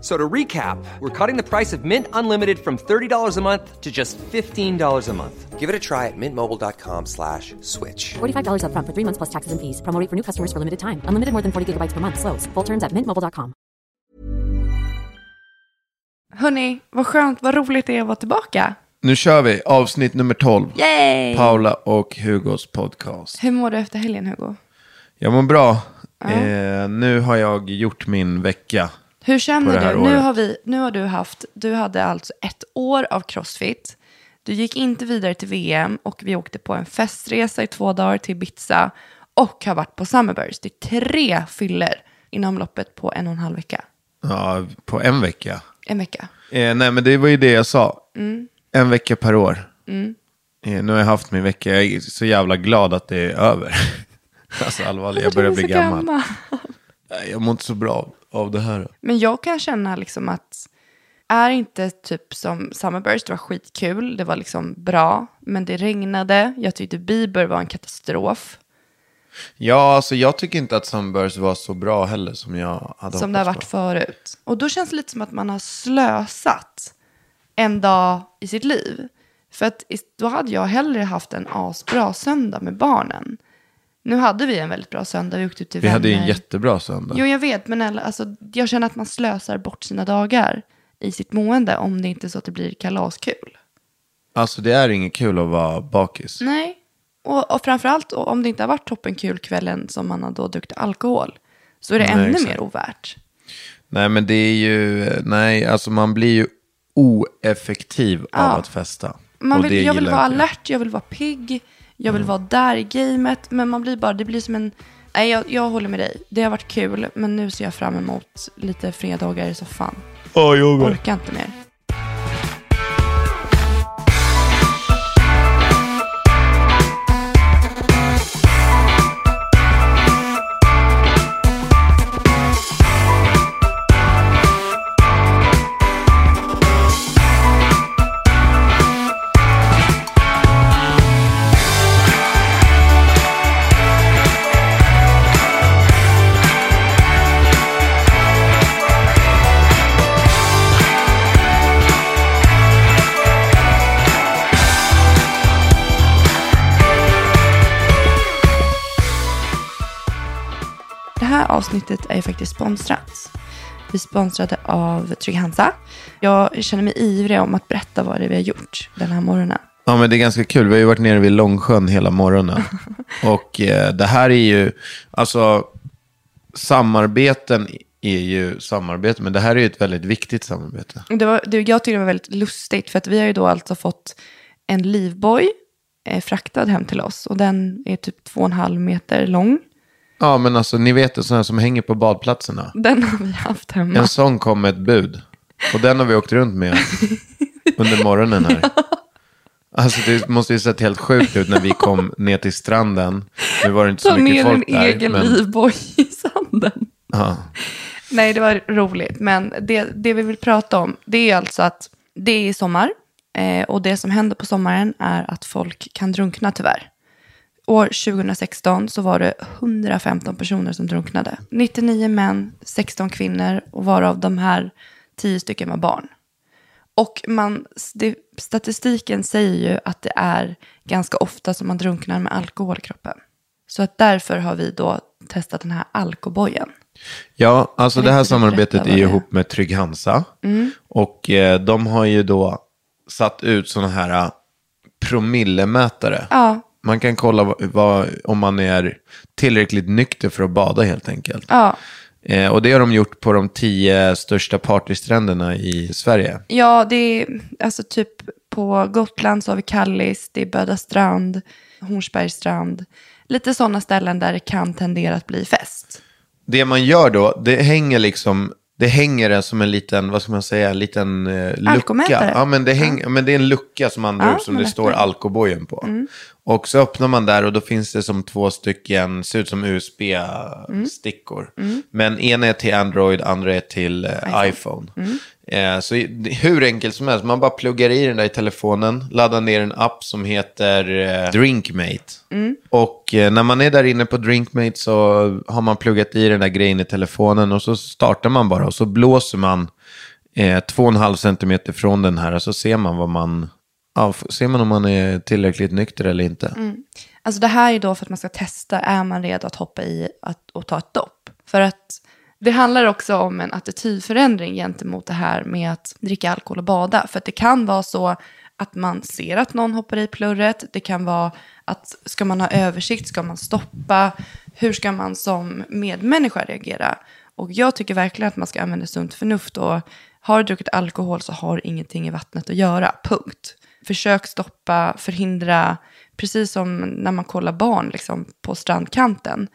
So to recap, we're cutting the price of Mint Unlimited from $30 a month to just $15 a month. Give it a try at mintmobile.com slash switch. $45 upfront for three months plus taxes and fees. Promo rate for new customers for limited time. Unlimited more than 40 gigabytes per month. Slows. Full terms at mintmobile.com. Hörni, vad skönt, vad roligt det är att vara tillbaka. Nu kör vi avsnitt nummer 12. Yay! Paula och Hugos podcast. Hur mår du efter helgen, Hugo? Jag mår bra. Eh, nu har jag gjort min vecka. Hur känner du? Nu har, vi, nu har du haft, du hade alltså ett år av crossfit. Du gick inte vidare till VM och vi åkte på en festresa i två dagar till Ibiza och har varit på Summerburst. Det är tre fyller inom loppet på en och en halv vecka. Ja, på en vecka. En vecka. Eh, nej, men det var ju det jag sa. Mm. En vecka per år. Eh, nu har jag haft min vecka. Jag är så jävla glad att det är över. alltså allvarligt, jag börjar bli gammal. Nej, Jag mår inte så bra av det här. Men jag kan känna liksom att är inte typ som Summerburst, det var skitkul, det var liksom bra, men det regnade, jag tyckte Bieber var en katastrof. Ja, alltså jag tycker inte att Sunburst var så bra heller som jag hade som det har varit på. förut. Och då känns det lite som att man har slösat en dag i sitt liv. För att då hade jag hellre haft en asbra söndag med barnen. Nu hade vi en väldigt bra söndag, vi åkte ut till Vi vänner. hade ju en jättebra söndag. Jo, jag vet, men alltså, jag känner att man slösar bort sina dagar i sitt mående om det inte är så att det blir kalaskul. Alltså det är inget kul att vara bakis. Nej, och, och framförallt om det inte har varit toppenkul kvällen som man har då druckit alkohol så är det Nej, ännu exakt. mer ovärt. Nej men det är ju, nej alltså man blir ju oeffektiv av Ja. att festa. Man vill, jag vill vara jag. alert, jag vill vara pigg, jag vill vara där i gamet, men man blir bara, det blir som en, nej jag, jag håller med dig, det har varit kul, men nu ser jag fram emot lite fredagar i soffan. Ja, jag med. Orkar inte mer. Avsnittet är ju faktiskt sponsrat. Vi är sponsrade av Trygg Hansa. Jag känner mig ivrig om att berätta vad det är vi har gjort den här morgonen. Ja men det är ganska kul, vi har ju varit nere vid Långsjön hela morgonen. och eh, det här är ju, alltså samarbeten är ju samarbete, men det här är ju ett väldigt viktigt samarbete. Det var, det, jag tyckte det var väldigt lustigt för att vi har ju då alltså fått en livboj eh, fraktad hem till oss och den är typ två och en halv meter lång. Ja men alltså ni vet det, sådana som hänger på badplatserna. Den har vi haft hemma. En sån kom med ett bud. Och den har vi åkt runt med under morgonen här. Alltså det måste ju sett helt sjukt ut när vi kom ner till stranden. Nu var det inte så Ta mycket ner en folk där. egen men, livboj i sanden. ja. Nej, det var roligt. Men det, det vi vill prata om, det är alltså att det är sommar. Eh, och det som händer på sommaren är att folk kan drunkna tyvärr. År 2016 så var det 115 personer som drunknade. 99 män, 16 kvinnor och varav de här 10 stycken var barn. Och man, det, statistiken säger ju att det är ganska ofta som man drunknar med alkohol i kroppen. Så att därför har vi då testat den här alkobojen. Ja, alltså det här samarbetet är ihop med Trygg Hansa. Och eh, de har ju då satt ut sådana här eh, promillemätare. Ja, Man kan kolla vad, vad, om man är tillräckligt nykter för att bada helt enkelt. ja. Eh, och det har de gjort på de tio största partystränderna i Sverige. Ja, det är alltså typ på Gotland så har vi Kallis, det är Böda strand, Hornsbergs strand. Lite sådana ställen där det kan tendera att bli fest. Det man gör då, det hänger liksom, det hänger en som en liten, vad ska man säga, en liten eh, lucka. Ja, men det, häng, men det är en lucka som man drar Ja, ut som det står alkobojen på. Och så öppnar man där och då finns det som två stycken, ser ut som USB-stickor. Men ena är till Android, andra är till eh, iPhone. Eh, så i- det- hur enkelt som helst, man bara pluggar i den där i telefonen, laddar ner en app som heter eh, Drinkmate. Och eh, när man är där inne på Drinkmate så har man pluggat i den där grejen i telefonen och så startar man bara och så blåser man eh, två och en halv centimeter från den här och så ser man vad man, ja, ser man om man är tillräckligt nykter eller inte. Alltså det här är då för att man ska testa, är man redo att hoppa i att, och ta ett dopp? För att det handlar också om en attitydförändring gentemot det här med att dricka alkohol och bada. För att det kan vara så att man ser att någon hoppar i plurret. Det kan vara att ska man ha översikt, ska man stoppa? Hur ska man som medmänniska reagera? Och jag tycker verkligen att man ska använda sunt förnuft. Och har du druckit alkohol så har du ingenting i vattnet att göra, punkt. Försök stoppa, förhindra, precis som när man kollar barn liksom, på strandkanten.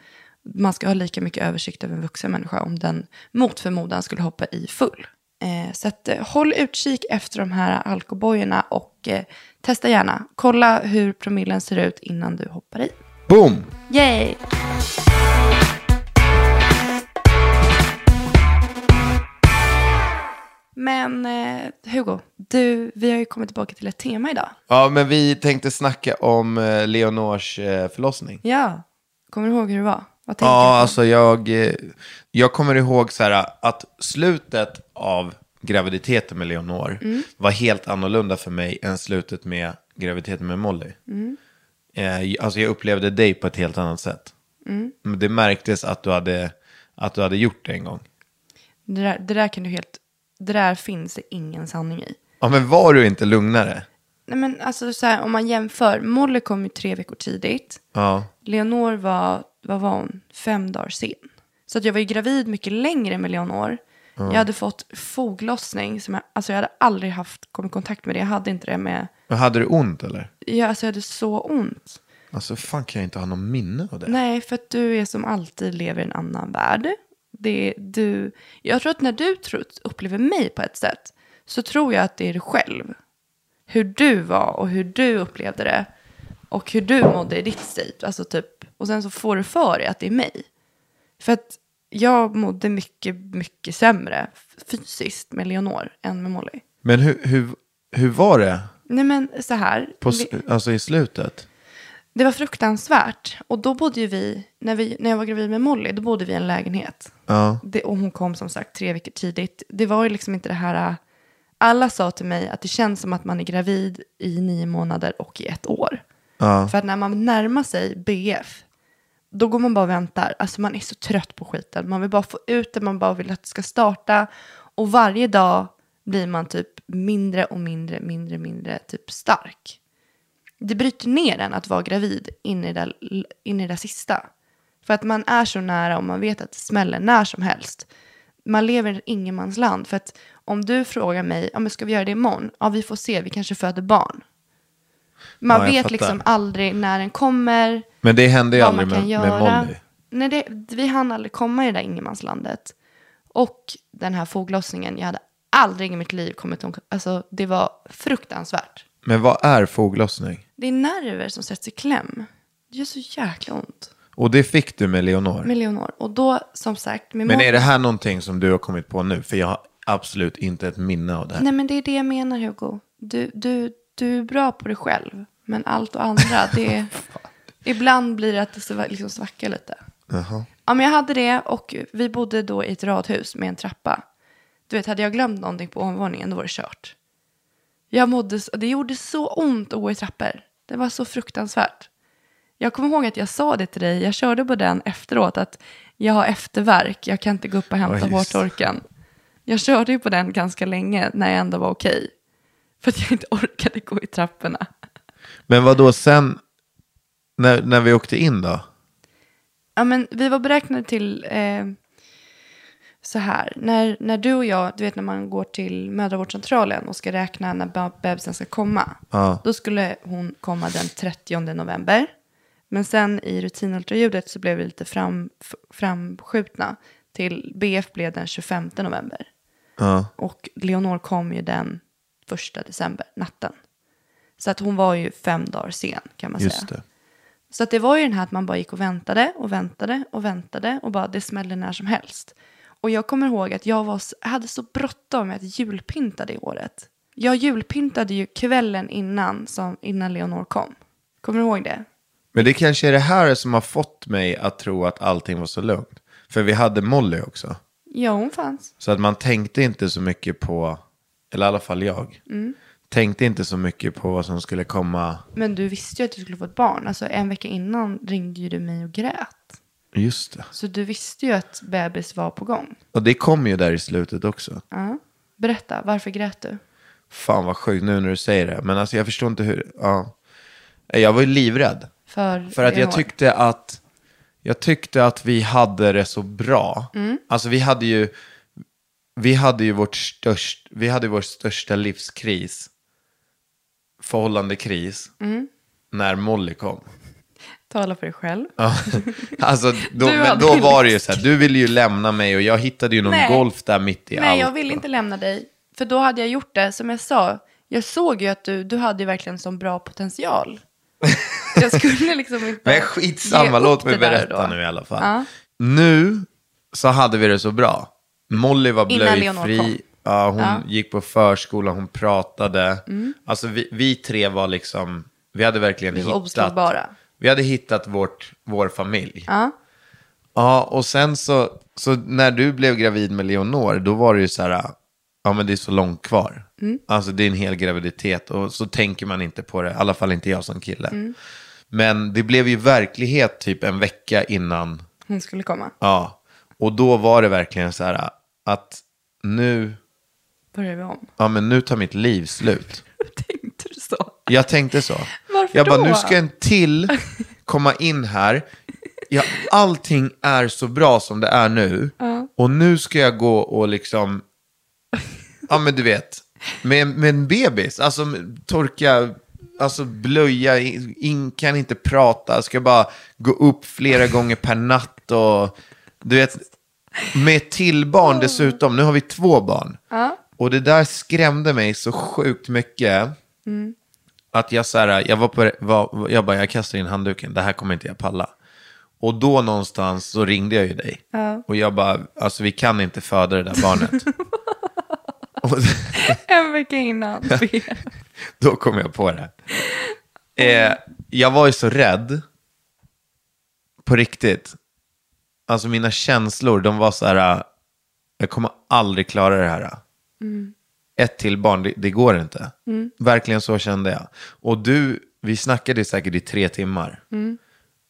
Man ska ha lika mycket översikt över en vuxen människa om den mot förmodan skulle hoppa i full. Eh, så att, eh, håll utkik efter de här alkobojorna och eh, testa gärna. Kolla hur promillen ser ut innan du hoppar i. Boom! Yay! Men eh, Hugo, du, vi har ju kommit tillbaka till ett tema idag. Ja, men vi tänkte snacka om eh, Leonors eh, förlossning. Ja, kommer du ihåg hur det var? Vad tänker Ja, du alltså jag, eh, jag kommer ihåg så här att slutet av graviditeten med Leonor var helt annorlunda för mig än slutet med graviditeten med Molly. Eh, alltså jag upplevde dig på ett helt annat sätt. Men det märktes att du, hade, att du hade gjort det en gång. Det, där, det där kan du helt... Det där finns det ingen sanning i. Ja, men var du inte lugnare? Nej men alltså så här, om man jämför. Molly kom ju tre veckor tidigt. Ja. Leonor var, vad var hon, fem dagar sen. Så att jag var ju gravid mycket längre med Leonor. Jag hade fått foglossning, som jag, alltså jag hade aldrig haft, kommit i kontakt med det. Jag hade inte det med, Men hade du ont eller? jag, alltså jag hade så ont. Alltså fan kan jag inte ha någon minne av det. Nej, för att du är som alltid lever i en annan värld. Det, du, jag tror att när du upplever mig på ett sätt så tror jag att det är du själv. Hur du var och hur du upplevde det. Och hur du mådde i ditt state. Alltså typ, och sen så får du för dig att det är mig. För att jag mådde mycket, mycket sämre fysiskt med Leonor än med Molly. Men hur, hur, hur var det Nej men så här. på, alltså i slutet? Det var fruktansvärt. Och då bodde ju vi, när, vi, när jag var gravid med Molly, då bodde vi i en lägenhet. Ja. Det, och hon kom som sagt tre veckor tidigt. Det var ju liksom inte det här... äh, Alla sa till mig att det känns som att man är gravid i nio månader och i ett år. Ja. För att när man närmar sig BF, då går man bara och väntar. Alltså man är så trött på skiten. Man vill bara få ut det, man bara vill att det ska starta. Och varje dag blir man typ mindre och mindre, mindre, mindre typ stark. Det bryter ner en att vara gravid in i det, in i det sista. För att man är så nära och man vet att det smäller när som helst. Man lever i ett ingenmansland. För att om du frågar mig, ja, men ska vi göra det imorgon? Ja, vi får se, vi kanske föder barn. Man Ja, vet fattar. liksom aldrig när den kommer, Men det hände ju aldrig med, med göra. Molly. Nej, det, vi hann aldrig komma i det där ingenmanslandet. Och den här foglossningen, jag hade aldrig i mitt liv kommit om, alltså det var fruktansvärt. Men vad är foglossning? Det är nerver som sätts i kläm. Det gör så jäkla ont. Och det fick du med Leonor. Med Leonor. Och då, som sagt, med Men är det här någonting som du har kommit på nu? För jag har absolut inte ett minne av det här. Nej, men det är det jag menar, Hugo. Du, du, du är bra på dig själv. Men allt och andra, det är... Ibland blir det att det liksom svackar lite. Ja, men jag hade det och vi bodde då i ett radhus med en trappa. Du vet, hade jag glömt någonting på ovanvåningen då var det kört. Jag mådde, det gjorde så ont att gå i trappor. Det var så fruktansvärt. Jag kommer ihåg att jag sa det till dig, jag körde på den efteråt, att jag har efterverk, jag kan inte gå upp och hämta det. hårtorken. Jag körde ju på den ganska länge när jag ändå var okej. För att jag inte orkade gå i trapporna. Men vad då sen, när, när vi åkte in då? Ja, men vi var beräknade till eh, så här. När, när du och jag, du vet när man går till mödravårdscentralen och ska räkna när be- bebisen ska komma. Ja. Då skulle hon komma den 30 november. Men sen i rutinultraljudet så blev vi lite fram, framskjutna. Till BF blev den 25 november. Ja. Och Leonor kom ju den 1 december, natten. Så att hon var ju fem dagar sen kan man säga. Just det. Så att det var ju den här att man bara gick och väntade och väntade och väntade och bara det smäller när som helst. Och jag kommer ihåg att jag, var, hade så bråttom med att julpynta det året. Jag julpyntade ju kvällen innan, som, innan Leonor kom. Kommer du ihåg det? Men det kanske är det här som har fått mig att tro att allting var så lugnt. För vi hade Molly också. Ja, hon fanns. Så att man tänkte inte så mycket på, eller i alla fall jag, Mm. tänkte inte så mycket på vad som skulle komma. Men du visste ju att du skulle få ett barn. Alltså en vecka innan ringde ju du mig och grät. Just det. Så du visste ju att bebis var på gång. Och det kom ju där i slutet också. Ja. Berätta, varför grät du? Fan vad sjukt nu när du säger det. Men alltså jag förstår inte hur, ja. Jag var ju livrädd. För, För att jag Leonor? tyckte att, jag tyckte att vi hade det så bra. Alltså vi hade ju, vi hade ju vårt störst, vi hade vår största livskris, förhållandekris, när Molly kom. Tala för dig själv. Alltså då, men då var det ju så här, du ville ju lämna mig och jag hittade ju någon Nej. golf där mitt i allt. Nej, jag ville inte lämna dig. För då hade jag gjort det, som jag sa. Jag såg ju att du, du hade ju verkligen sån bra potential. Jag skulle liksom inte Men skitsamma, låt mig berätta nu i alla fall. Ja. Nu så hade vi det så bra. Molly var blöjfri. Ja, hon Ja. gick på förskola, hon pratade. Mm. Alltså vi, vi tre var liksom, vi hade verkligen Vi hittat. Vi hade hittat vårt, vår familj. Ja. Ja, och sen så, så när du blev gravid med Leonor, då var det ju så här, ja men det är så långt kvar. Mm. Alltså det är en hel graviditet och så tänker man inte på det, i alla fall inte jag som kille. Mm. Men det blev ju verklighet typ en vecka innan, Hon skulle komma. ja. Och då var det verkligen så här att nu, Börjar vi om. ja men nu tar mitt liv slut. Tänkte du så? Jag tänkte så. Varför jag bara, då? nu ska en till komma in här. Ja, allting är så bra som det är nu. Och nu ska jag gå och liksom, ja men du vet, med, med en bebis. Alltså torka, alltså blöja, in, kan inte prata, ska bara gå upp flera gånger per natt och du vet, med till barn dessutom. Nu har vi två barn. Och det där skrämde mig så sjukt mycket. Att jag så här, jag var på, var, jag bara, jag kastar in handduken, det här kommer inte jag palla. Och då någonstans så ringde jag ju dig. Och jag bara, alltså vi kan inte föda det där barnet. En vecka innan. då kom jag på det. Eh, jag var ju så rädd. På riktigt. Alltså mina känslor, de var så här, jag kommer aldrig klara det här. Ett till barn, det, det går inte. Verkligen så kände jag. Och du, vi snackade säkert i tre timmar.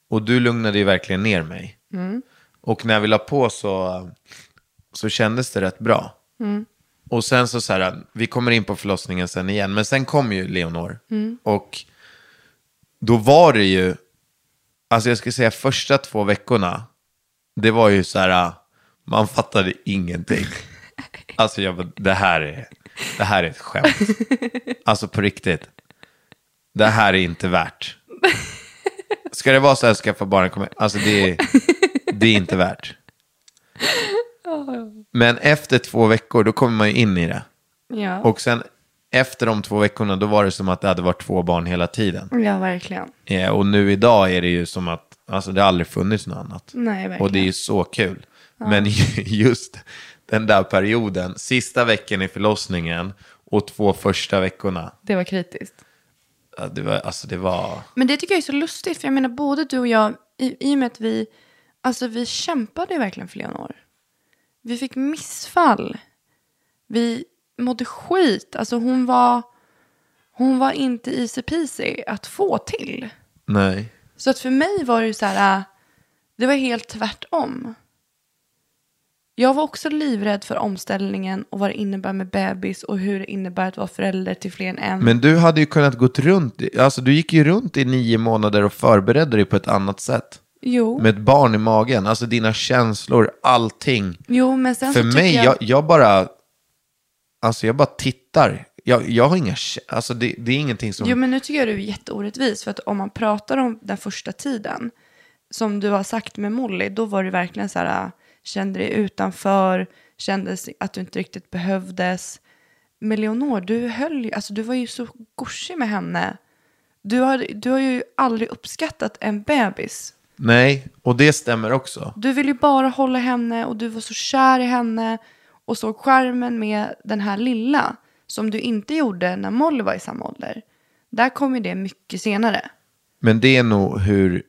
Och du lugnade ju verkligen ner mig. Och när vi la på så, så kändes det rätt bra. Och sen så så här, vi kommer in på förlossningen sen igen, men sen kom ju Leonor. Och då var det ju, alltså jag ska säga första två veckorna, det var ju så här, man fattade ingenting. Alltså jag bara, det här är, det här är ett skämt. Alltså på riktigt. Det här är inte värt. Ska det vara så här, skaffa barn, kommer- alltså det är, det är inte värt. Men efter två veckor, då kommer man ju in i det. ja. Och sen efter de två veckorna, då var det som att det hade varit två barn hela tiden. ja, verkligen. Eh, och nu idag är det ju som att, alltså det har aldrig funnits något annat. Nej, verkligen. Och det är ju så kul. Men just den där perioden, sista veckan i förlossningen och två första veckorna. Det var kritiskt. Ja, Det var, alltså det var... Men det tycker jag är så lustigt, för jag menar både du och jag, i, i och med att vi, alltså vi kämpade verkligen för Leonor. Vi fick missfall. Vi mådde skit. Alltså hon var, hon var inte easy peasy att få till. Nej. Så att för mig var det ju så här, äh, det var helt tvärtom. Jag var också livrädd för omställningen och vad det innebär med bebis och hur det innebär att vara förälder till fler än en. Men du hade ju kunnat gått runt, alltså du gick ju runt i nio månader och förberedde dig på ett annat sätt. jo, Med ett barn i magen, alltså dina känslor, allting. jo, men sen För mig, jag... jag, jag bara, alltså jag bara tittar. Jag, jag har inga, alltså det, det är ingenting som... Jo, men nu tycker jag du är jätteorättvis. För att om man pratar om den första tiden, som du har sagt med Molly, då var det verkligen så här, äh, kände dig utanför, kändes att du inte riktigt behövdes. Med Leonor, du höll alltså du var ju så gosig med henne. Du har, du har ju aldrig uppskattat en bebis. Nej, och det stämmer också. Du ville ju bara hålla henne och du var så kär i henne och såg skärmen med den här lilla som du inte gjorde när Molly var i samma ålder. Där kom ju det mycket senare. Men det är nog hur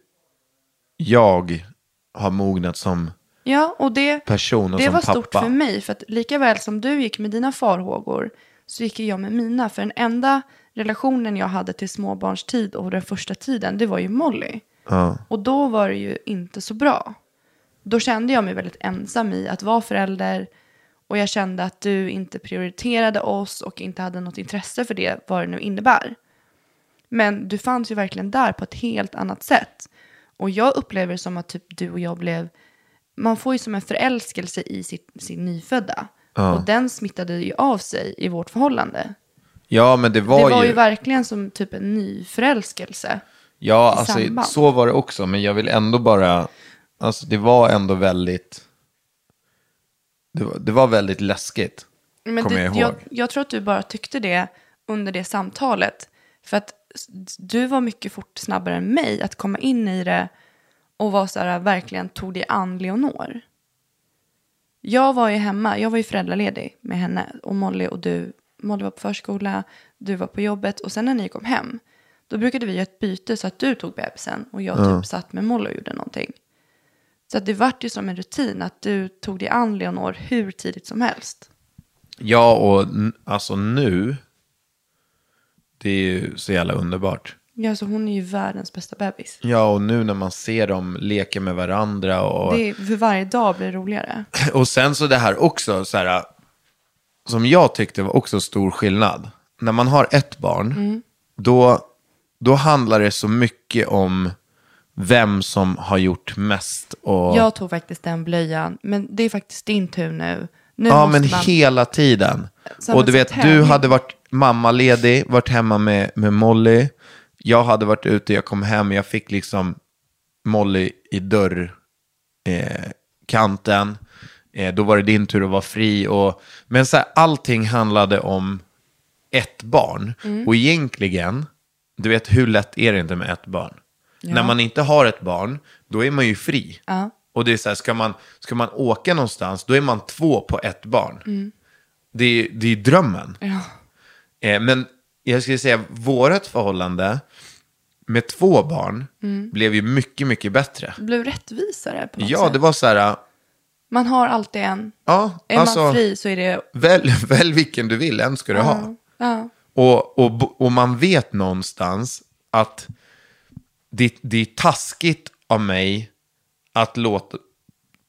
jag har mognat som Ja, och det, person och det som var pappa. stort för mig. För att lika väl som du gick med dina farhågor så gick jag med mina. För den enda relationen jag hade till småbarnstid och den första tiden, det var ju Molly. Ja. Och då var det ju inte så bra. Då kände jag mig väldigt ensam i att vara förälder. Och jag kände att du inte prioriterade oss och inte hade något intresse för det, vad det nu innebär. Men du fanns ju verkligen där på ett helt annat sätt. Och jag upplever det som att typ du och jag blev... Man får ju som en förälskelse i sitt, sin nyfödda. Och den smittade ju av sig i vårt förhållande. ja, men det var, det var ju, ju... verkligen som typ en ny förälskelse. Ja, alltså samband. så var det också. Men jag vill ändå bara... Alltså det var ändå väldigt... Det var, det var väldigt läskigt. Men kommer du, jag ihåg. Jag, jag tror att du bara tyckte det under det samtalet. För att du var mycket fort snabbare än mig att komma in i det och var så här, verkligen tog dig an Leonor. Jag var ju hemma, jag var ju föräldraledig med henne och Molly och du. Molly var på förskola, du var på jobbet och sen när ni kom hem då brukade vi göra ett byte så att du tog bebisen och jag typ satt med Molly och gjorde någonting. Så att det vart ju som en rutin att du tog dig an Leonor hur tidigt som helst. Ja, och alltså nu... Det är ju så jävla underbart. Ja, så hon är ju världens bästa bebis. Ja, och nu när man ser dem leka med varandra och... Det är, för varje dag blir det roligare. Och sen så det här också, så här, som jag tyckte var också stor skillnad. När man har ett barn, Mm. då, då handlar det så mycket om vem som har gjort mest. Och, Jag tog faktiskt den blöjan, men det är faktiskt din tur nu. nu ja, men man... hela tiden. Som och du vet, tävling. du hade varit mammaledig, varit hemma med, med Molly. Jag hade varit ute, jag kom hem, jag fick liksom Molly i dörrkanten. Eh, eh, då var det din tur att vara fri. Och, men så här, allting handlade om ett barn. Mm. Och egentligen, du vet hur lätt är det inte med ett barn? När man inte har ett barn, då är man ju fri. Ja. Och det är så här, ska man, ska man åka någonstans, då är man två på ett barn. Det, är, det är drömmen. Ja. Eh, men jag skulle säga, vårt förhållande med två barn blev ju mycket, mycket bättre. Det blev rättvisare på något Ja, sätt. det var så här, Man har alltid en. ja, Är alltså, man fri så är det... välj, välj vilken du vill, en ska du ha. Ja. Och, och, och man vet någonstans att det, det är taskigt av mig att låta,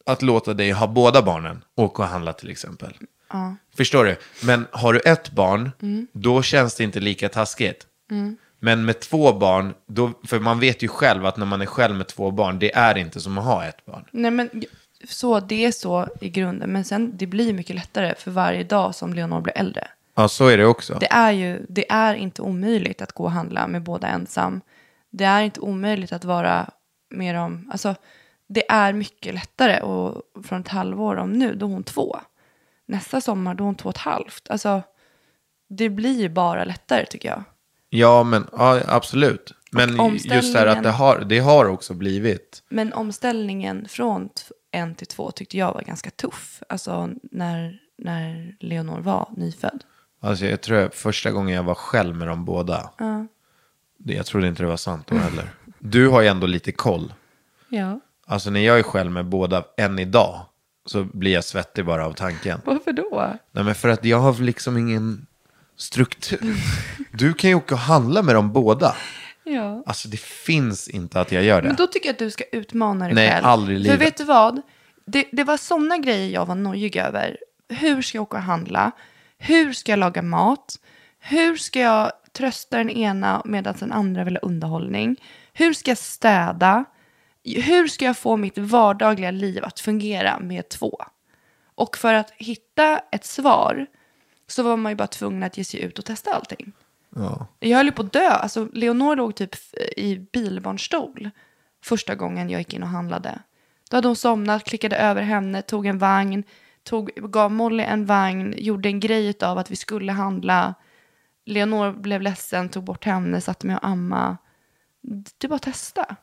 att låta dig ha båda barnen åka och handla till exempel. Förstår du? Men har du ett barn, då känns det inte lika taskigt. Men med två barn, då, för man vet ju själv att när man är själv med två barn, det är inte som att ha ett barn. Nej, men så, det är så i grunden. Men sen, det blir mycket lättare för varje dag som Leonor blir äldre. Ja, så är det också. Det är ju det är inte omöjligt att gå och handla med båda ensam. Det är inte omöjligt att vara med dem. Alltså, det är mycket lättare. Och från ett halvår om nu, då är hon två. Nästa sommar, då är hon två och ett halvt. Alltså, det blir ju bara lättare tycker jag. Ja, men ja, absolut. Men just det här att det har, det har också blivit Men omställningen från en till två tyckte jag var ganska tuff. Alltså när, när Leonor var nyfödd. Alltså jag tror att första gången jag var själv med dem båda. Det- Jag trodde inte det var sant då heller. Du har ju ändå lite koll. Ja. Alltså när jag är själv med båda än idag så blir jag svettig bara av tanken. Varför då? Nej men för att jag har liksom ingen struktur. Du kan ju åka och handla med dem båda. Ja. Alltså det finns inte att jag gör det. Men då tycker jag att du ska utmana dig Nej, själv. aldrig i För livet. vet du vad? Det, det var sådana grejer jag var nojig över. Hur ska jag åka och handla? Hur ska jag laga mat? Hur ska jag trösta den ena medan den andra vill ha underhållning? Hur ska jag städa? Hur ska jag få mitt vardagliga liv att fungera med två? Och för att hitta ett svar så var man ju bara tvungen att ge sig ut och testa allting. Ja. Jag höll ju på att dö. Alltså, Leonor låg typ i bilbarnstol första gången jag gick in och handlade. Då hade hon somnat, klickade över henne, tog en vagn, tog, gav Molly en vagn, gjorde en grej av att vi skulle handla. Leonor blev ledsen, tog bort henne, satte mig och amma. Det är bara att testa.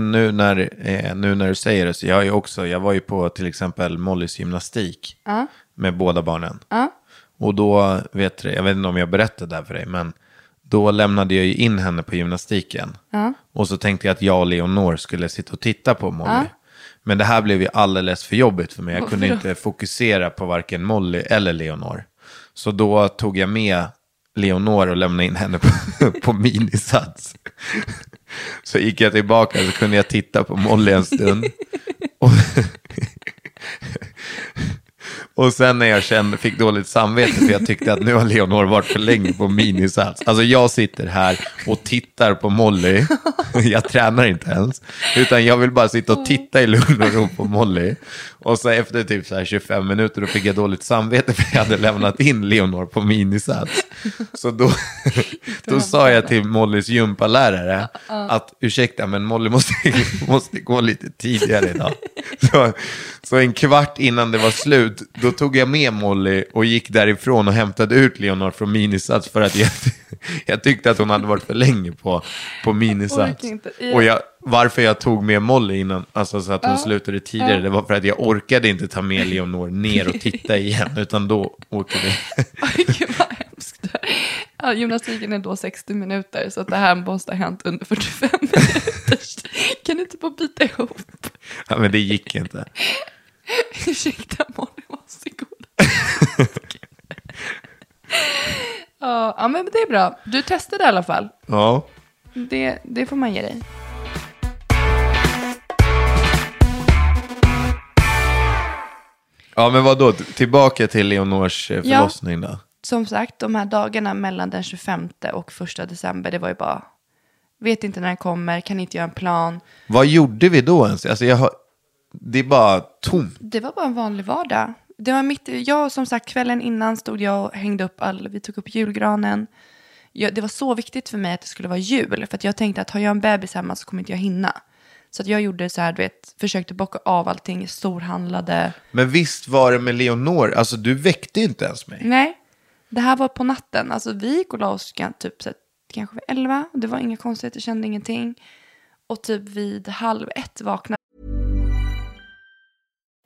Nu när, eh, nu när du säger det så jag, är också, jag var ju på till exempel Mollys gymnastik Ja. med båda barnen. Ja. Och då, vet du, jag vet inte om jag berättade det här för dig, men då lämnade jag ju in henne på gymnastiken. Ja. Och så tänkte jag att jag och Leonor skulle sitta och titta på Molly. Men det här blev ju alldeles för jobbigt för mig. Jag kunde inte fokusera på varken Molly eller Leonor. Så då tog jag med Leonor och lämna in henne på, på minisats. Så gick jag tillbaka så kunde jag titta på Molly en stund. Och, och sen när jag kände, fick dåligt samvete för jag tyckte att nu har Leonor varit för länge på minisats. Alltså jag sitter här och tittar på Molly. Jag tränar inte ens. Utan jag vill bara sitta och titta i lugn och ro på Molly. Och så efter typ så här 25 minuter då fick jag dåligt samvete för jag hade lämnat in Leonor på minisats. Så då, då sa jag till Mollys gympalärare att ursäkta men Molly måste, måste gå lite tidigare idag. Så, så en kvart innan det var slut, då tog jag med Molly och gick därifrån och hämtade ut Leonor från minisats för att jag, jag tyckte att hon hade varit för länge på, på minisats. I- Och jag, varför jag tog med Molly innan, alltså så att hon slutade tidigare, det var för att jag orkade inte ta med Leonor ner och titta igen, utan då åkte vi. Gud vad hemskt. Ja, gymnastiken är då 60 minuter så att det här måste ha hänt under 45 minuter. Kan du inte bara bita ihop? Ja, men det gick inte. Ursäkta Molly, varsågod. Ja, ja, men det är bra. Du testade i alla fall. Ja. Det, det får man ge dig. Ja, men vad då? Tillbaka till Leonors eh, Ja. förlossning då? Som sagt, de här dagarna mellan den 25 och 1 december, det var ju bara, vet inte när den kommer, kan inte göra en plan. Vad gjorde vi då ens? Alltså jag har... Det är bara tomt. Det var bara en vanlig vardag. Det var mitt, jag som sagt kvällen innan stod jag och hängde upp all, vi tog upp julgranen. Jag, det var så viktigt för mig att det skulle vara jul. För jag tänkte att har jag en bebis hemma så kommer inte jag hinna. Så att jag gjorde så här, du vet, försökte bocka av allting, storhandlade. Men visst var det med Leonor, alltså du väckte inte ens mig. Nej, det här var på natten. Alltså vi gick och la oss typ så här, kanske vid elva. Det var inga konstigheter, kände ingenting. Och typ vid halv ett vaknade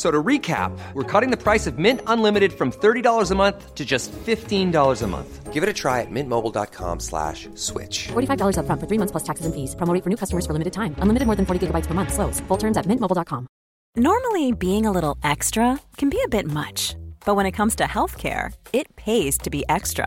F- So to recap, we're cutting the price of Mint Unlimited from $30 a month to just $15 a month. Give it a try at mintmobile.com slash switch. $45 upfront for three months plus taxes and fees. Promo rate for new customers for limited time. Unlimited more than 40 gigabytes per month. Slows. Full terms at mintmobile.com. Normally, being a little extra can be a bit much, but when it comes to healthcare, it pays to be extra.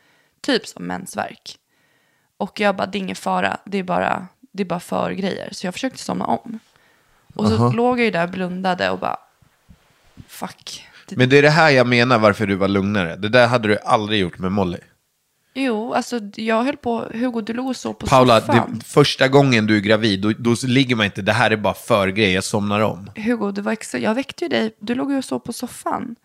Typ som mensvärk. Och jag bara, det är ingen fara, det är bara, det är bara för grejer. Så jag försökte somna om. Och så låg jag ju där blundade och bara, fuck. Men det är det här jag menar varför du var lugnare. Det där hade du aldrig gjort med Molly. Jo, alltså jag höll på, Hugo du låg och sov på Paula, soffan. det, första gången du är gravid, då, då ligger man inte, det här är bara för grej, jag somnar om. Hugo, det var exa- jag väckte ju dig, du låg ju och sov på soffan.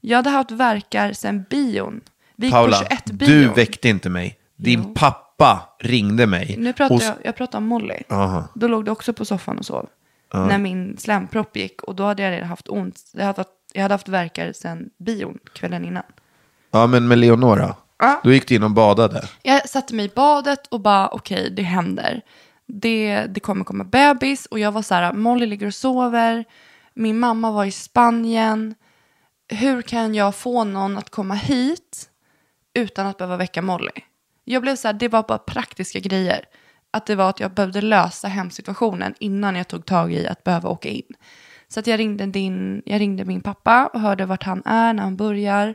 Jag hade haft verkar sen bion. Vi Paula, på 21 bion. du väckte inte mig. Din Jo. pappa ringde mig. Nu pratar och- jag, jag pratar om Molly. Aha. Då låg du också på soffan och sov. När min slempropp gick och då hade jag redan haft ont. Jag hade, haft- jag hade haft verkar sen bion kvällen innan. Ja, men med Leonora. Ja. Då gick du in och badade. Jag satte mig i badet och bara okej, det händer. Det, det kommer komma bebis och jag var så här, Molly ligger och sover. Min mamma var i Spanien. Hur kan jag få någon att komma hit utan att behöva väcka Molly? Jag blev så här, det var bara praktiska grejer. Att det var att jag behövde lösa hemsituationen innan jag tog tag i att behöva åka in. Så att jag ringde, din, jag ringde min pappa och hörde vart han är när han börjar.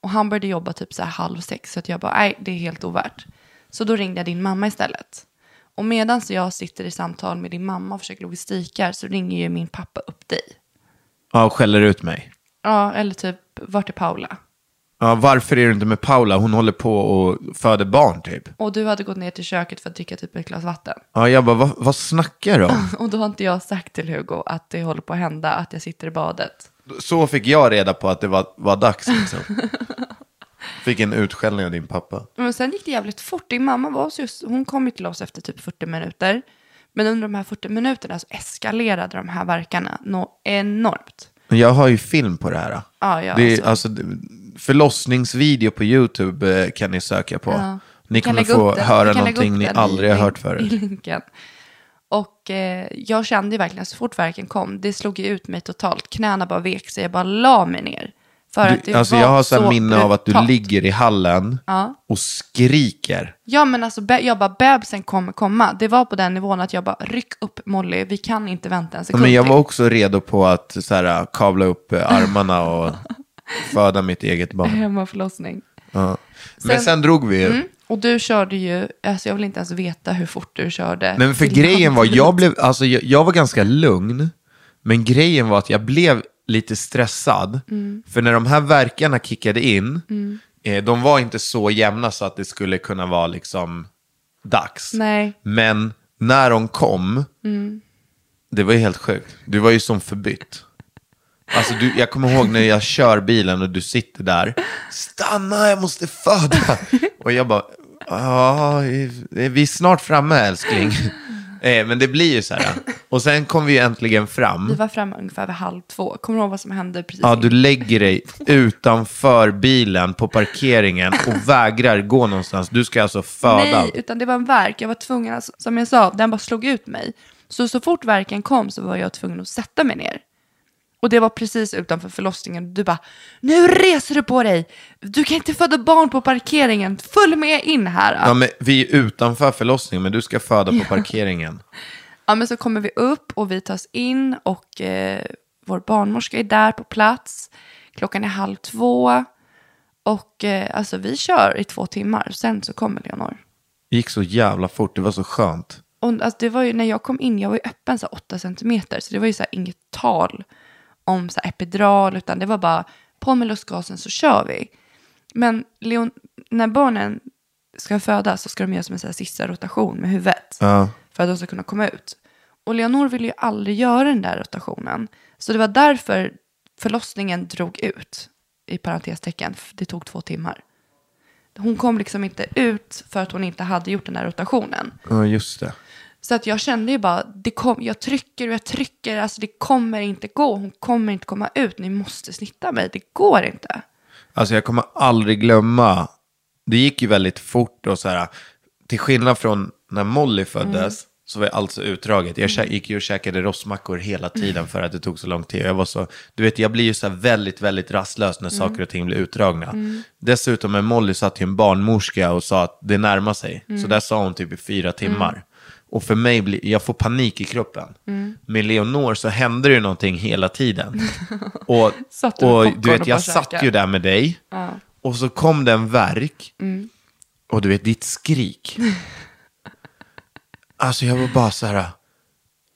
Och han började jobba typ så här halv sex. Så att jag bara, nej det är helt ovärt. Så då ringde jag din mamma istället. Och medan jag sitter i samtal med din mamma och försöker logistikar så ringer ju min pappa upp dig. Ja, och skäller ut mig. Ja, eller typ, vart är Paula? Ja, varför är du inte med Paula? Hon håller på och föder barn typ. Och du hade gått ner till köket för att dricka typ ett glas vatten. Ja, jag bara, vad, vad snackar du om? Och då har inte jag sagt till Hugo att det håller på att hända, att jag sitter i badet. Så fick jag reda på att det var, var dags liksom. Fick en utskällning av din pappa. Men sen gick det jävligt fort. Din mamma var just, hon kom ju till oss efter typ 40 minuter. Men under de här 40 minuterna så eskalerade de här verkarna nå enormt. Jag har ju film på det här. Ja, ja, det är, alltså. alltså, det- förlossningsvideo på YouTube eh, kan ni söka på. Ja. Ni kan kommer få den. höra någonting ni aldrig i- har hört I förut. länken. Och eh, jag kände ju verkligen så fort verken kom, det slog ju ut mig totalt. Knäna bara vek sig, jag bara la mig ner. För att det Du, alltså var jag har så minne av att du ligger i hallen Ja. och skriker. Ja men alltså jag bara bebisen kommer komma. Det var på den nivån att jag bara ryck upp Molly, vi kan inte vänta en sekund Men jag var också redo på att så här, kavla upp eh, armarna och föda mitt eget barn. Hemmaförlossning. Ja. Men Sen- sen drog vi ju. Mm. Och du körde ju, alltså jag vill inte ens veta hur fort du körde. Men för grejen var, jag, blev, alltså, jag, jag var ganska lugn. Men grejen var att jag blev lite stressad. Mm. För när de här verkarna kickade in, eh, de var inte så jämna så att det skulle kunna vara liksom dags. Nej. Men när de kom, det var ju helt sjukt. Du var ju som förbytt. Alltså du, jag kommer ihåg när jag kör bilen och du sitter där. Stanna, jag måste föda. Och jag bara, ja, vi är snart framme älskling. Eh, Men det blir ju så här. Och sen kom vi ju äntligen Vi fram. var framme ungefär vid halv två. Kommer du ihåg vad som hände precis Ja, du lägger dig utanför bilen på parkeringen och vägrar gå någonstans. Du ska alltså föda. Nej, utan det var en verk. Jag var tvungen, alltså, som jag sa, den bara slog ut mig. Så så fort verken kom så var jag tvungen att sätta mig ner. Och det var precis utanför förlossningen. Du bara, nu reser du på dig. Du kan inte föda barn på parkeringen. Följ med in här. Ja, men vi är utanför förlossningen, men du ska föda på parkeringen. Ja, men så kommer vi upp och vi tas in och eh, vår barnmorska är där på plats. Klockan är halv två. Och eh, alltså vi kör i två timmar. Sen så kommer Leonor. Det gick så jävla fort, det var så skönt. Och alltså, det var ju när jag kom in, jag var ju öppen så här 8 centimeter. Så det var ju så här inget tal om så epidural. Utan det var bara på med lustgasen så kör vi. Men Leon, när barnen ska födas så ska de göra som en så här sista rotation med huvudet. Ja. för att de ska kunna komma ut. Och Leonor ville ju aldrig göra den där rotationen. Så det var därför förlossningen drog ut, i parentestecken. Det tog två timmar. Hon kom liksom inte ut för att hon inte hade gjort den där rotationen. Ja, just det. Så att jag kände ju bara, det kom, jag trycker och jag trycker, alltså det kommer inte gå, hon kommer inte komma ut, ni måste snitta mig, det går inte. Alltså jag kommer aldrig glömma, det gick ju väldigt fort och så här, till skillnad från när Molly föddes, så var jag alltså utdraget. Jag kä- gick ju och käkade rostmackor hela tiden för att det tog så lång tid. Jag var så, du vet, jag blir ju så här väldigt, väldigt rastlös när saker och ting blir utdragna. Dessutom med Molly satt ju en barnmorska och sa att det närmar sig. Så där sa hon typ i fyra timmar. Och för mig, blir, jag får panik i kroppen. Med Leonor så hände det någonting hela tiden. och Satt och popcorn du vet, och jag satt ju där med dig. Och så kom det en verk. Och du vet, ditt skrik. Alltså jag var bara så här,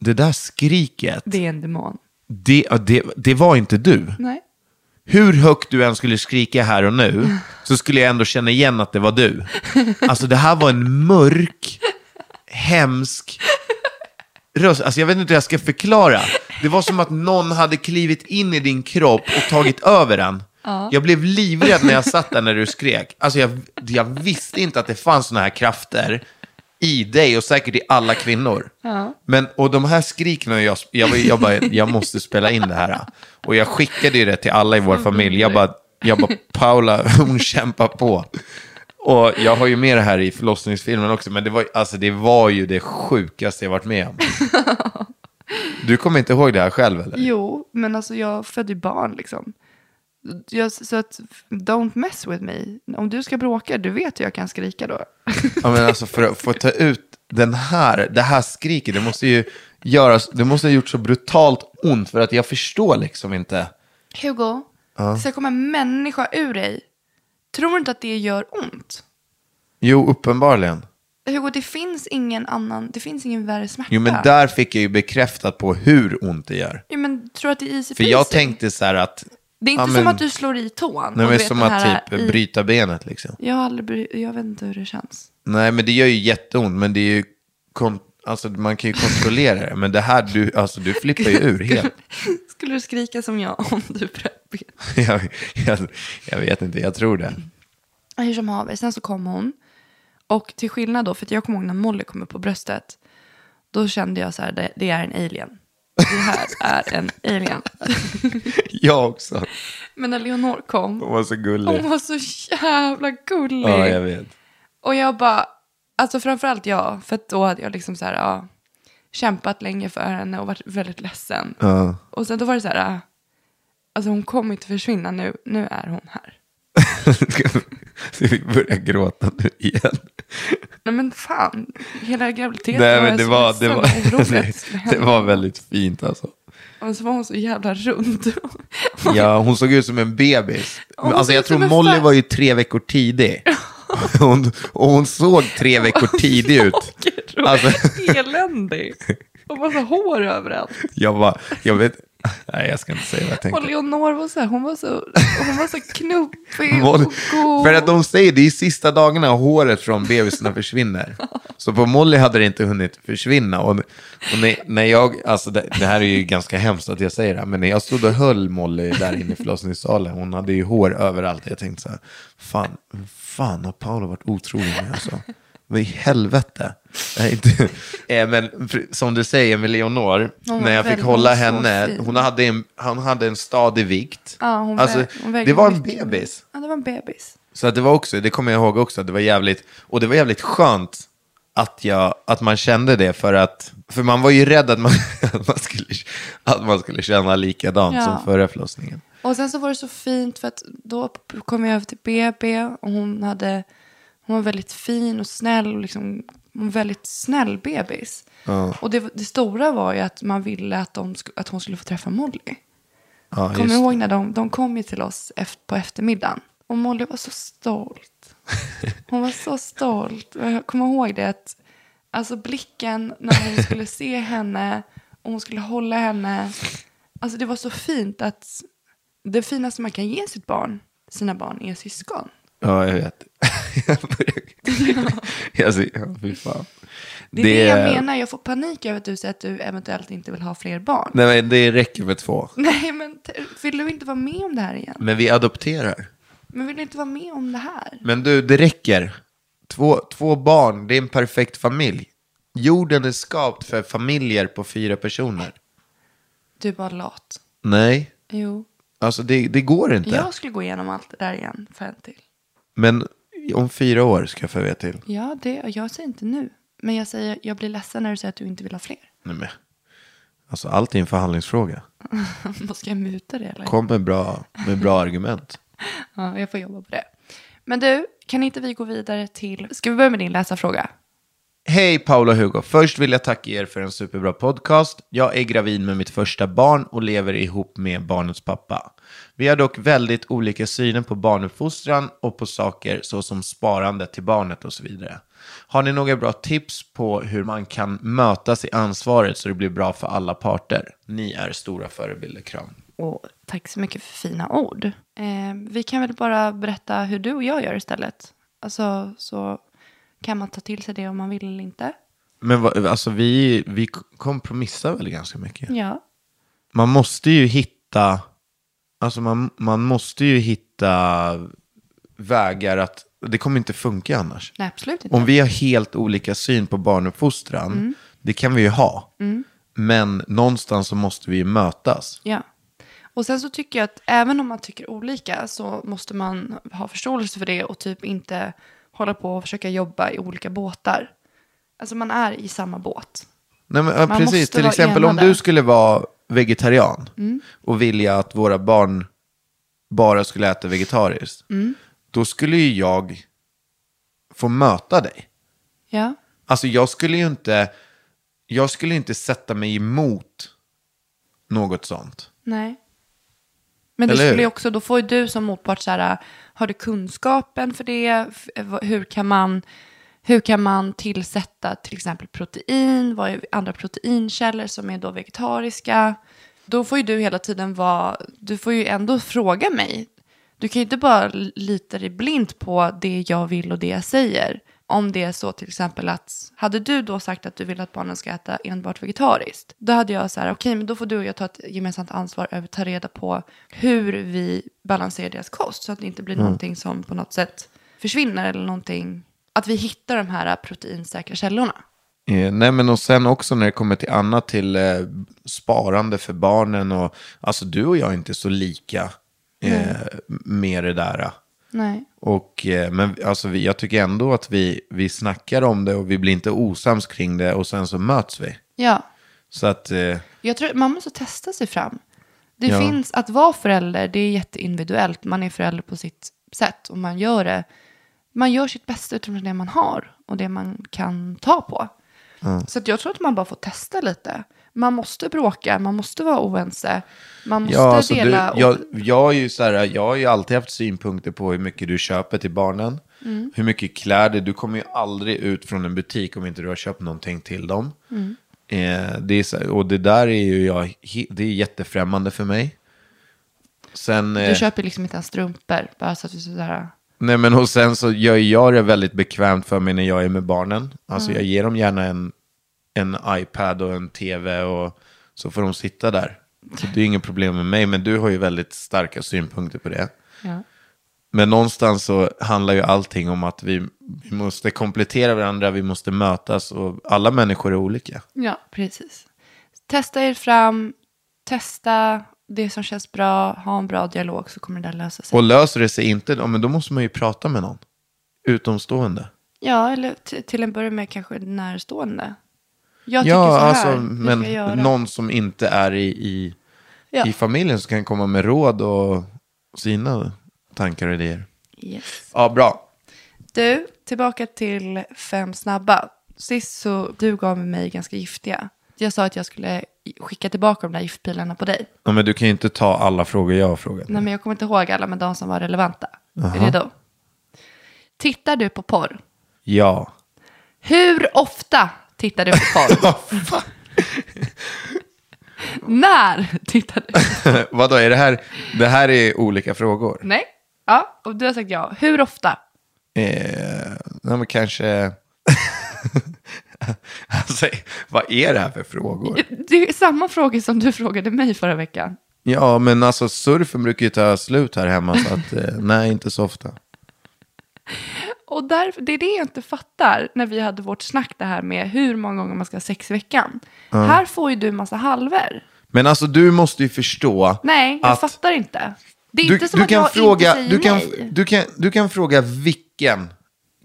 det där skriket, Det är en demon. det, ja, det, det var inte du. Nej. Hur högt du än skulle skrika här och nu, så skulle jag ändå känna igen att det var du. Alltså det här var en mörk, hemsk röst. Alltså jag vet inte hur jag ska förklara. Det var som att någon hade klivit in i din kropp och tagit över den. Jag blev livrädd när jag satt där när du skrek. Alltså jag, jag visste inte att det fanns såna här krafter i dig och säkert i alla kvinnor. Men, och de här skriken, jag, jag, jag bara, jag måste spela in det här. Och jag skickade ju det till alla i vår familj. Jag bara, jag bara, Paula, hon kämpar på. Och jag har ju med det här i förlossningsfilmen också, men det var, alltså, det var ju det sjukaste jag varit med om. Du kommer inte ihåg det här själv eller? Jo, men alltså jag födde ju barn liksom. Jag, så att, don't mess with me. Om du ska bråka, du vet hur jag kan skrika då. Ja, men alltså för att få ta ut den här, det här skriket, det måste ju göras, det måste ha gjort så brutalt ont för att jag förstår liksom inte. Hugo, det ska komma en människa ur dig. Tror du inte att det gör ont? Jo, uppenbarligen. Hugo, det finns ingen annan, det finns ingen värre smärta. Jo, men där fick jag ju bekräftat på hur ont det gör. Jo, men tror du att det är easy För jag tänkte så här att, Det är inte ja, som men- att du slår i tån. nej, och men vet som den att typ i- bryta benet liksom. Jag har aldrig, bry- jag vet inte hur det känns. Nej, men det gör ju jätteont, men det är ju, kon- alltså man kan ju kontrollera det. Men det här, du, alltså du flippar ju ur helt. Skulle du skrika som jag om du bröt jag, jag, jag vet inte, jag tror det. Hur som haver, sen så kom hon. Och till skillnad då, för att jag kommer ihåg när Molly kom upp på bröstet. Då kände jag så här, det, det är en alien. Det här är en alien. Jag också. Men när Leonor kom, Hon var så gullig. hon var så jävla gullig. Ja, jag vet. Och jag bara, alltså framförallt jag, för då hade jag liksom så här, ja, kämpat länge för henne och varit väldigt ledsen. Ja. Och sen då var det så här, ah, alltså hon kommer inte försvinna nu, nu är hon här. Ska vi börja gråta nu igen? Nej men fan, hela graviditeten Nej, men det så var, det, var, att det, var väldigt fint alltså. Och så var hon så jävla rund. Ja, hon såg ut som en bebis. Hon Alltså jag tror Molly var ju tre veckor tidig. Hon, och hon såg tre veckor tidig ut. Alltså, Eländig. Och massa hår överallt. jag var, jag vet, nej jag ska inte säga vad jag Och tänkte. Leonor var så här, hon var så, hon var så knubbig och god. för att de säger det är sista dagarna håret från bebisarna försvinner. Så på Molly hade det inte hunnit försvinna. Och, och när, när jag, alltså det, det här är ju ganska hemskt att jag säger det här, men när jag stod och höll Molly där inne i förlossningssalen, hon hade ju hår överallt. Jag tänkte så här, fan, fan har Paolo varit otrogen med alltså? Vad i helvete? Nej, inte, eh, men som du säger med Leonor, när jag fick hålla henne, hon hade, en, hon hade en stadig vikt. Ja, hon alltså, väg- hon det var en bebis. Ja, det var en bebis. Så att det var också, det kommer jag ihåg också, att det var jävligt, och det var jävligt skönt att, jag, att man kände det för att, för man var ju rädd att man, att man, skulle, att man skulle känna likadant Ja. som före förlossningen. Och sen så var det så fint för att då kom jag över till BB och hon hade, hon var väldigt fin och snäll och liksom, hon var väldigt snäll bebis. Och det, det stora var ju att man ville att, de, att hon skulle få träffa Molly. Ja, Kommer ihåg när de, de kom ju till oss eft- på eftermiddagen? Och Molly var så stolt. Hon var så stolt. Jag kommer ihåg det att alltså blicken när hon skulle se henne och hon skulle hålla henne. Alltså det var så fint att det finaste man kan ge sitt barn, sina barn, är syskon. Ja, jag vet. jag börjar... alltså, ja, fy fan. Det är det, jag menar. Jag får panik över att du säger att du eventuellt inte vill ha fler barn. Nej, men det räcker med två. Nej, men vill du inte vara med om det här igen? Men vi adopterar. Men vill du inte vara med om det här? Men du, det räcker. Två, två barn, det är en perfekt familj. Jorden är skapt för familjer på fyra personer. Du är bara lat. Nej, Jo. alltså det, det går inte. Jag skulle gå igenom allt det där igen för en till. Men om fyra år ska jag få veta till. Ja, det, jag säger inte nu. Men jag säger, jag blir ledsen när du säger att du inte vill ha fler. Nej, men, alltså allt är en förhandlingsfråga. Vad ska jag muta det eller? Kom med bra, med bra argument. Ja, jag får jobba på det. Men du, kan inte vi gå vidare till... Ska vi börja med din läsarfråga? Hej Paula och Hugo. Först vill jag tacka er för en superbra podcast. Jag är gravid med mitt första barn och lever ihop med barnets pappa. Vi har dock väldigt olika syner på barnuppfostran och på saker såsom sparande till barnet och så vidare. Har ni några bra tips på hur man kan mötas i ansvaret så det blir bra för alla parter? Ni är stora förebilder. Kram. Och tack så mycket för fina ord. Eh, vi kan väl bara berätta hur du och jag gör istället. Alltså så kan man ta till sig det om man vill eller inte. Men vad- alltså, vi, vi kompromissar väl ganska mycket? Ja. man måste ju hitta, alltså man, man måste ju hitta vägar att, det kommer inte funka annars. Nej, absolut inte. Om vi har helt olika syn på barnuppfostran, det kan vi ju ha. Men någonstans så måste vi ju mötas. Ja. Och sen så tycker jag att även om man tycker olika så måste man ha förståelse för det och typ inte hålla på och försöka jobba i olika båtar. Alltså man är i samma båt. Nej, men, ja, Man precis, till exempel om du skulle vara vegetarian och vilja att våra barn bara skulle äta vegetariskt, då skulle ju jag få möta dig. Ja. Alltså jag skulle ju inte, jag skulle inte sätta mig emot något sånt. Nej. Men hur? skulle också, då får ju du som motpart så här, har du kunskapen för det? Hur kan man, hur kan man tillsätta till exempel protein? Vad är andra proteinkällor som är då vegetariska? Då får ju du hela tiden vara, du får ju ändå fråga mig. Du kan ju inte bara lita dig blint på det jag vill och det jag säger. Om det är så till exempel att, hade du då sagt att du vill att barnen ska äta enbart vegetariskt, då hade jag så här, okej, men då får du och jag ta ett gemensamt ansvar över att ta reda på hur vi balanserar deras kost, så att det inte blir någonting som på något sätt försvinner eller någonting, att vi hittar de här proteinsäkra källorna. Eh, nej men och sen också när det kommer till annat, till eh, sparande för barnen och alltså du och jag är inte så lika eh, med det där. Nej. Och, eh, men alltså, jag tycker ändå att vi, vi snackar om det och vi blir inte osams kring det och sen så möts vi. Ja, Så att, eh, Jag tror man måste testa sig fram. Det Ja. finns, att vara förälder, det är jätteindividuellt. Man är förälder på sitt sätt och man gör det. Man gör sitt bästa utifrån det man har och det man kan ta på. Så att jag tror att man bara får testa lite. Man måste bråka, man måste vara oense. Man måste Ja, alltså du, dela. och- jag, jag, är ju så här, jag har ju alltid haft synpunkter på hur mycket du köper till barnen. Mm. Hur mycket kläder. Du kommer ju aldrig ut från en butik om inte du har köpt någonting till dem. Mm. Eh, det är så, och det där är ju jag, det är jättefrämmande för mig. Sen, Du eh, köper liksom inte ens strumpor. Bara så att vi sådär. nej men och sen så gör jag det väldigt bekvämt för mig när jag är med barnen. Alltså Mm. jag ger dem gärna en, en iPad och en tv och så får de sitta där. Så det är inget problem med mig, men du har ju väldigt starka synpunkter på det. Ja. Men någonstans så handlar ju allting om att vi, vi måste komplettera varandra, vi måste mötas och alla människor är olika. ja, precis. Testa er fram. Testa det som känns bra. Ha en bra dialog så kommer det där lösa sig. Och löser det sig inte, men då måste man ju prata med någon. Utomstående. Ja, eller till en början med kanske närstående. Jag tycker Ja, så här, alltså, hur men göra? någon som inte är i, i, Ja. i familjen som kan komma med råd och sina tankar och idéer. Yes. Ja, bra. Du, tillbaka till fem snabba. Sist så du gav mig ganska giftiga. Jag sa att jag skulle skicka tillbaka de där giftpilarna på dig. Ja, men du kan ju inte ta alla frågor jag har frågat. Nej, men jag kommer inte ihåg alla, men de som var relevanta. Är du redo? Tittar du på porr? Ja. Hur ofta tittar du på porr? När tittar du? Vadå, är det här, det här är olika frågor? Nej. Ja, och du har sagt ja. Hur ofta? Eh, nej, men kanske... alltså, vad är det här för frågor? Det är samma frågor som du frågade mig förra veckan. Ja, men alltså surfen brukar ju ta slut här hemma, så att eh, nej, inte så ofta. Och därför, det är det jag inte fattar när vi hade vårt snack det här med hur många gånger man ska ha sex i veckan. Här får ju du massa halver. Men alltså du måste ju förstå Nej, jag att fattar inte. Det är du, inte som du att kan jag fråga, inte säger du kan, nej. du, kan, du kan fråga vilken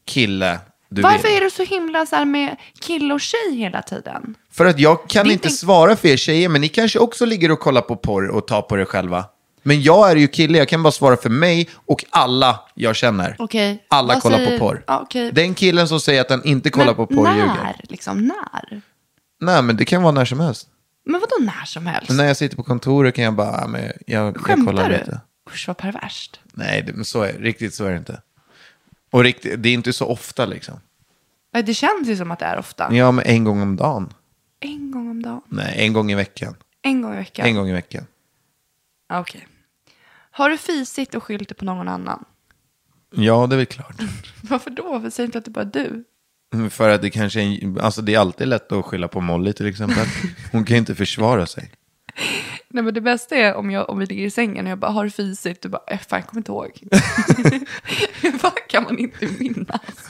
kille du Varför vill. är du så himla så här med kille och tjej hela tiden? För att jag kan inte inte- svara för er tjejer, men ni kanske också ligger och kollar på porr och tar på det själva. Men jag är ju kille, jag kan bara svara för mig och alla jag känner. Okej. Alla Vad kollar säger- på porr. Ja, okej. Den killen som säger att han inte kollar Men på porr när? ljuger. Liksom, när? Nej, men det kan vara när som helst. Men vadå när som helst? Men när jag sitter på kontoret kan jag bara, men jag, jag kollar Skämtar du? lite. Usch vad perverst. Nej, det, men så är, riktigt så är det inte. Och riktigt, det är inte så ofta liksom. Nej, Det känns ju som att det är ofta. Ja, men en gång om dagen. En gång om dagen. Nej, en gång i veckan. En gång i veckan. En gång i veckan. Ja, Okej. Har du fisit och skyllt det på någon annan? Ja, det är väl klart. Varför då? Varför säger inte att det bara är du? Mm, För att det kanske är, en- alltså det är alltid lätt att skylla på Molly till exempel. Hon kan ju inte försvara sig. Nej men det bästa är om, jag, om vi ligger i sängen och jag bara har du fisit? Du bara, äh, fan jag kommer inte ihåg. Vad kan man inte minnas?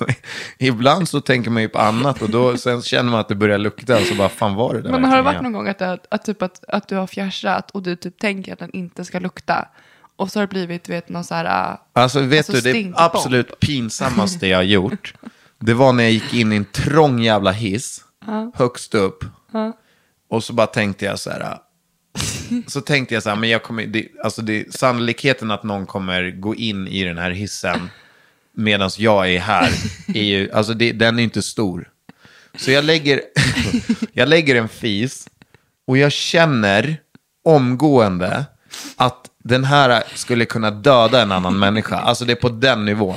Ibland så tänker man ju på annat och då sen känner man att det börjar lukta och så bara, fan var det där Men har det verkligen varit jag? någon gång att, det, att, typ att, att du har fjärsat och du typ tänker att den inte ska lukta? Och så har det blivit, du vet, någon så här... äh, Alltså vet Alltså, du, det absolut pinsammaste jag har gjort, det var när jag gick in i en trång jävla hiss, högst upp, och så bara tänkte jag så här, så tänkte jag så här, men jag kommer, det, alltså det, sannolikheten att någon kommer gå in i den här hissen medan jag är här, är ju, alltså det, den är inte stor. Så jag lägger, jag lägger en fis och jag känner omgående att den här skulle kunna döda en annan människa. Alltså det är på den nivån.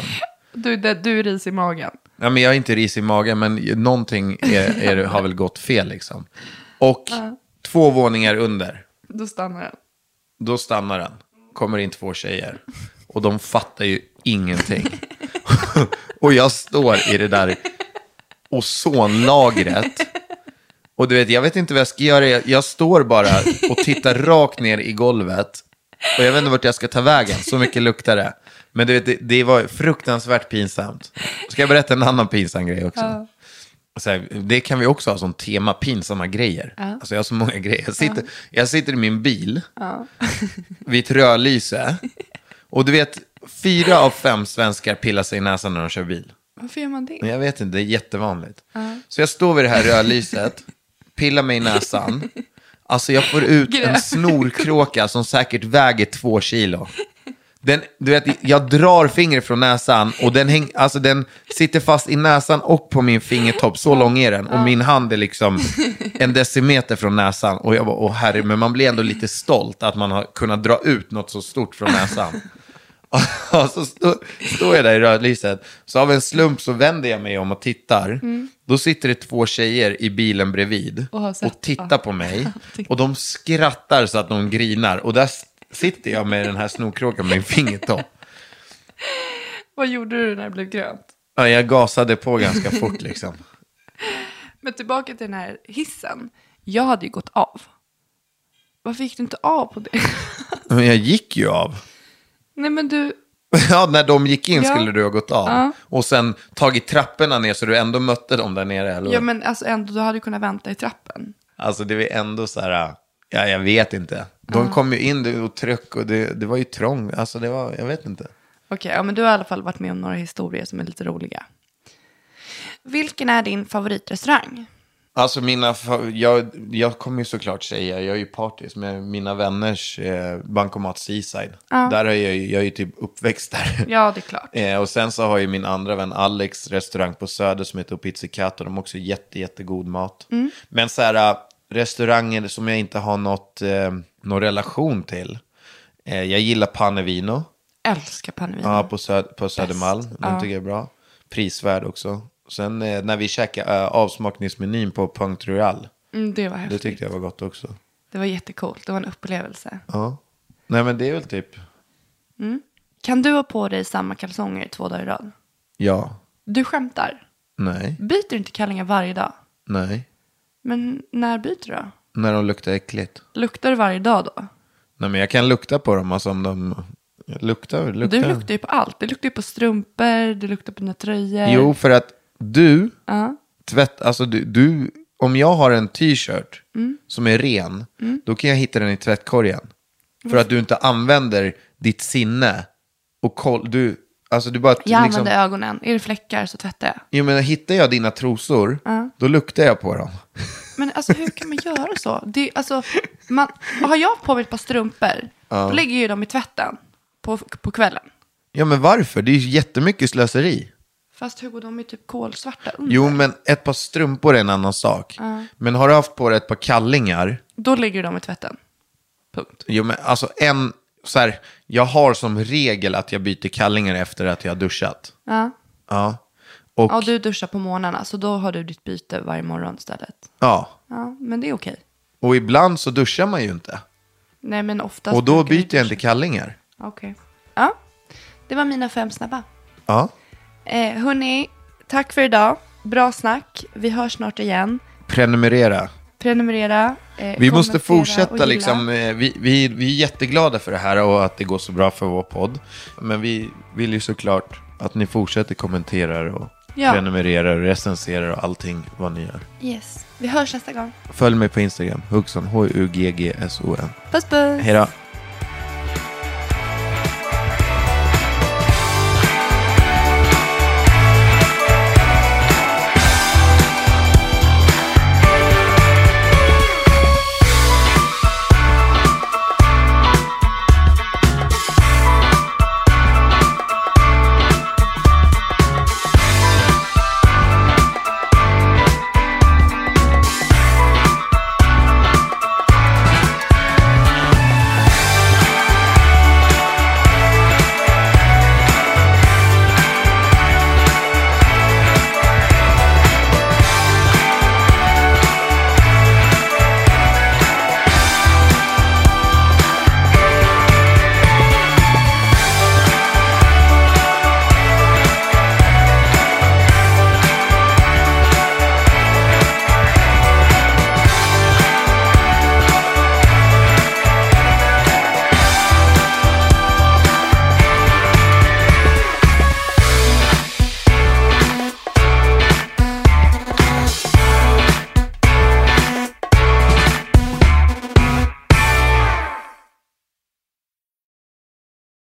Du, det, du är ris i magen. Ja, men jag är inte ris i magen, men någonting är, är, har väl gått fel liksom. Och två våningar under, Då stannar den. då stannar den. Kommer in två tjejer. Och de fattar ju ingenting. och jag står i det där ozonlagret. Och du vet, jag vet inte vad jag ska göra. Jag står bara och tittar rakt ner i golvet. Och jag vet inte vart jag ska ta vägen. Så mycket luktar det. Men du vet, det, det var fruktansvärt pinsamt. Ska jag berätta en annan pinsam grej också? Så här, det kan vi också ha som tema, pinsamma grejer. Alltså jag har så många grejer. Jag sitter, jag sitter i min bil vid ett rödlyse. Och du vet, fyra av fem svenskar pillar sig i näsan när de kör bil. Varför gör man det? Jag vet inte, det är jättevanligt. Så jag står vid det här rödlyset, pillar mig i näsan. Alltså jag får ut en snorkråka som säkert väger två kilo. Den, du vet, jag drar fingret från näsan och den, häng, alltså den sitter fast i näsan och på min fingertopp. Så lång är den. Och min hand är liksom en decimeter från näsan. Och jag bara, åh herre, men man blir ändå lite stolt att man har kunnat dra ut något så stort från näsan. Och så stå, står jag där i rödlyset. Så av en slump så vänder jag mig om och tittar. Då sitter det två tjejer i bilen bredvid. Och och, tittar ja. på mig. Och de skrattar så att de grinar. Och där sitter jag med den här snorkråkan med min fingertopp. Vad gjorde du när det blev grönt? Ja, jag gasade på ganska fort liksom. Men tillbaka till den här hissen. Jag hade ju gått av. Varför gick du inte av på det? Men jag gick ju av. Nej men du, Ja, när de gick in Ja. skulle du ha gått av. Ja. Och sen tagit trapporna ner så du ändå mötte dem där nere. Eller? ja men alltså ändå, du hade kunnat vänta i trappen. Alltså det var ändå så här, ja jag vet inte. De kom ju in och tryck och det, det var ju trångt. Alltså det var, jag vet inte. Okej, ja men du har i alla fall varit med om några historier som är lite roliga. Vilken är din favoritrestaurang? Alltså mina, jag, jag kommer ju såklart säga, jag är ju partis med mina vänners eh, bankomat Seaside. Där är jag, jag är ju typ uppväxt där. Ja, det är klart. Eh, och sen så har ju min andra vän Alex restaurang på Söder som heter Pizzicato. De har också jätte, jättegod mat. Men så här, äh, restauranger som jag inte har något, eh, någon relation till. Eh, jag gillar Panevino. Älskar pannvin. Ja, på, Söd på Södermalm. Den Ja. tycker jag är bra. Prisvärd också. Sen eh, när vi käkade äh, avsmakningsmenyn på Punkt Royal. Mm, det var Det häftigt. tyckte jag var gott också. Det var jättecoolt. Det var en upplevelse. Ja. Nej men det är väl typ, Kan du ha på dig samma kalsonger två dagar i rad? ja, Du skämtar. nej, Byter du inte kallingar varje dag? nej. Men när byter du då? När de luktar äckligt. Luktar du varje dag då? Nej men jag kan lukta på dem, alltså om de luktar, luktar. Du luktar ju på allt. Du luktar ju på strumpor, du luktar på dina tröjor. Jo, för att du, Ja. tvätt, alltså du, du om jag har en t-shirt Mm. som är ren, då kan jag hitta den i tvättkorgen. För att du inte använder ditt sinne och koll, du, alltså du bara... Jag liksom, använder ögonen. Är det fläckar så tvättar jag. Jo men hittar jag dina trosor, då luktar jag på dem. Men alltså hur kan man göra så? Det, alltså, man, har jag på mig ett par strumpor Då lägger ju de i tvätten på, på kvällen. Ja, men varför? Det är ju jättemycket slöseri. Fast Hugo, de är typ kolsvarta under. Jo, men ett par strumpor är en annan sak. Men har du haft på dig ett par kallingar, Då lägger du dem i tvätten. Punkt. jo, men alltså en, så här, jag har som regel att jag byter kallingar efter att jag har duschat. Ja. Ja. Och, Ja, du duschar på morgnarna, så då har du ditt byte varje morgon istället. ja. Ja, men det är okej. och ibland så duschar man ju inte. Nej, men oftast Och då brukar vi byter jag inte kallingar. Okej. Ja, det var mina fem snabba. Ja. Eh, hörni, tack för idag. Bra snack. Vi hörs snart igen. Prenumerera. Prenumerera. Eh, Vi måste fortsätta liksom, eh, vi, vi, vi är jätteglada för det här och att det går så bra för vår podd. Men vi vill ju såklart att ni fortsätter kommentera och Ja. prenumererar och recenserar och allting vad ni gör. Yes. Vi hörs nästa gång. Följ mig på Instagram, Hugson, H-U-G-G-S-O-N. Puss puss. Hej då!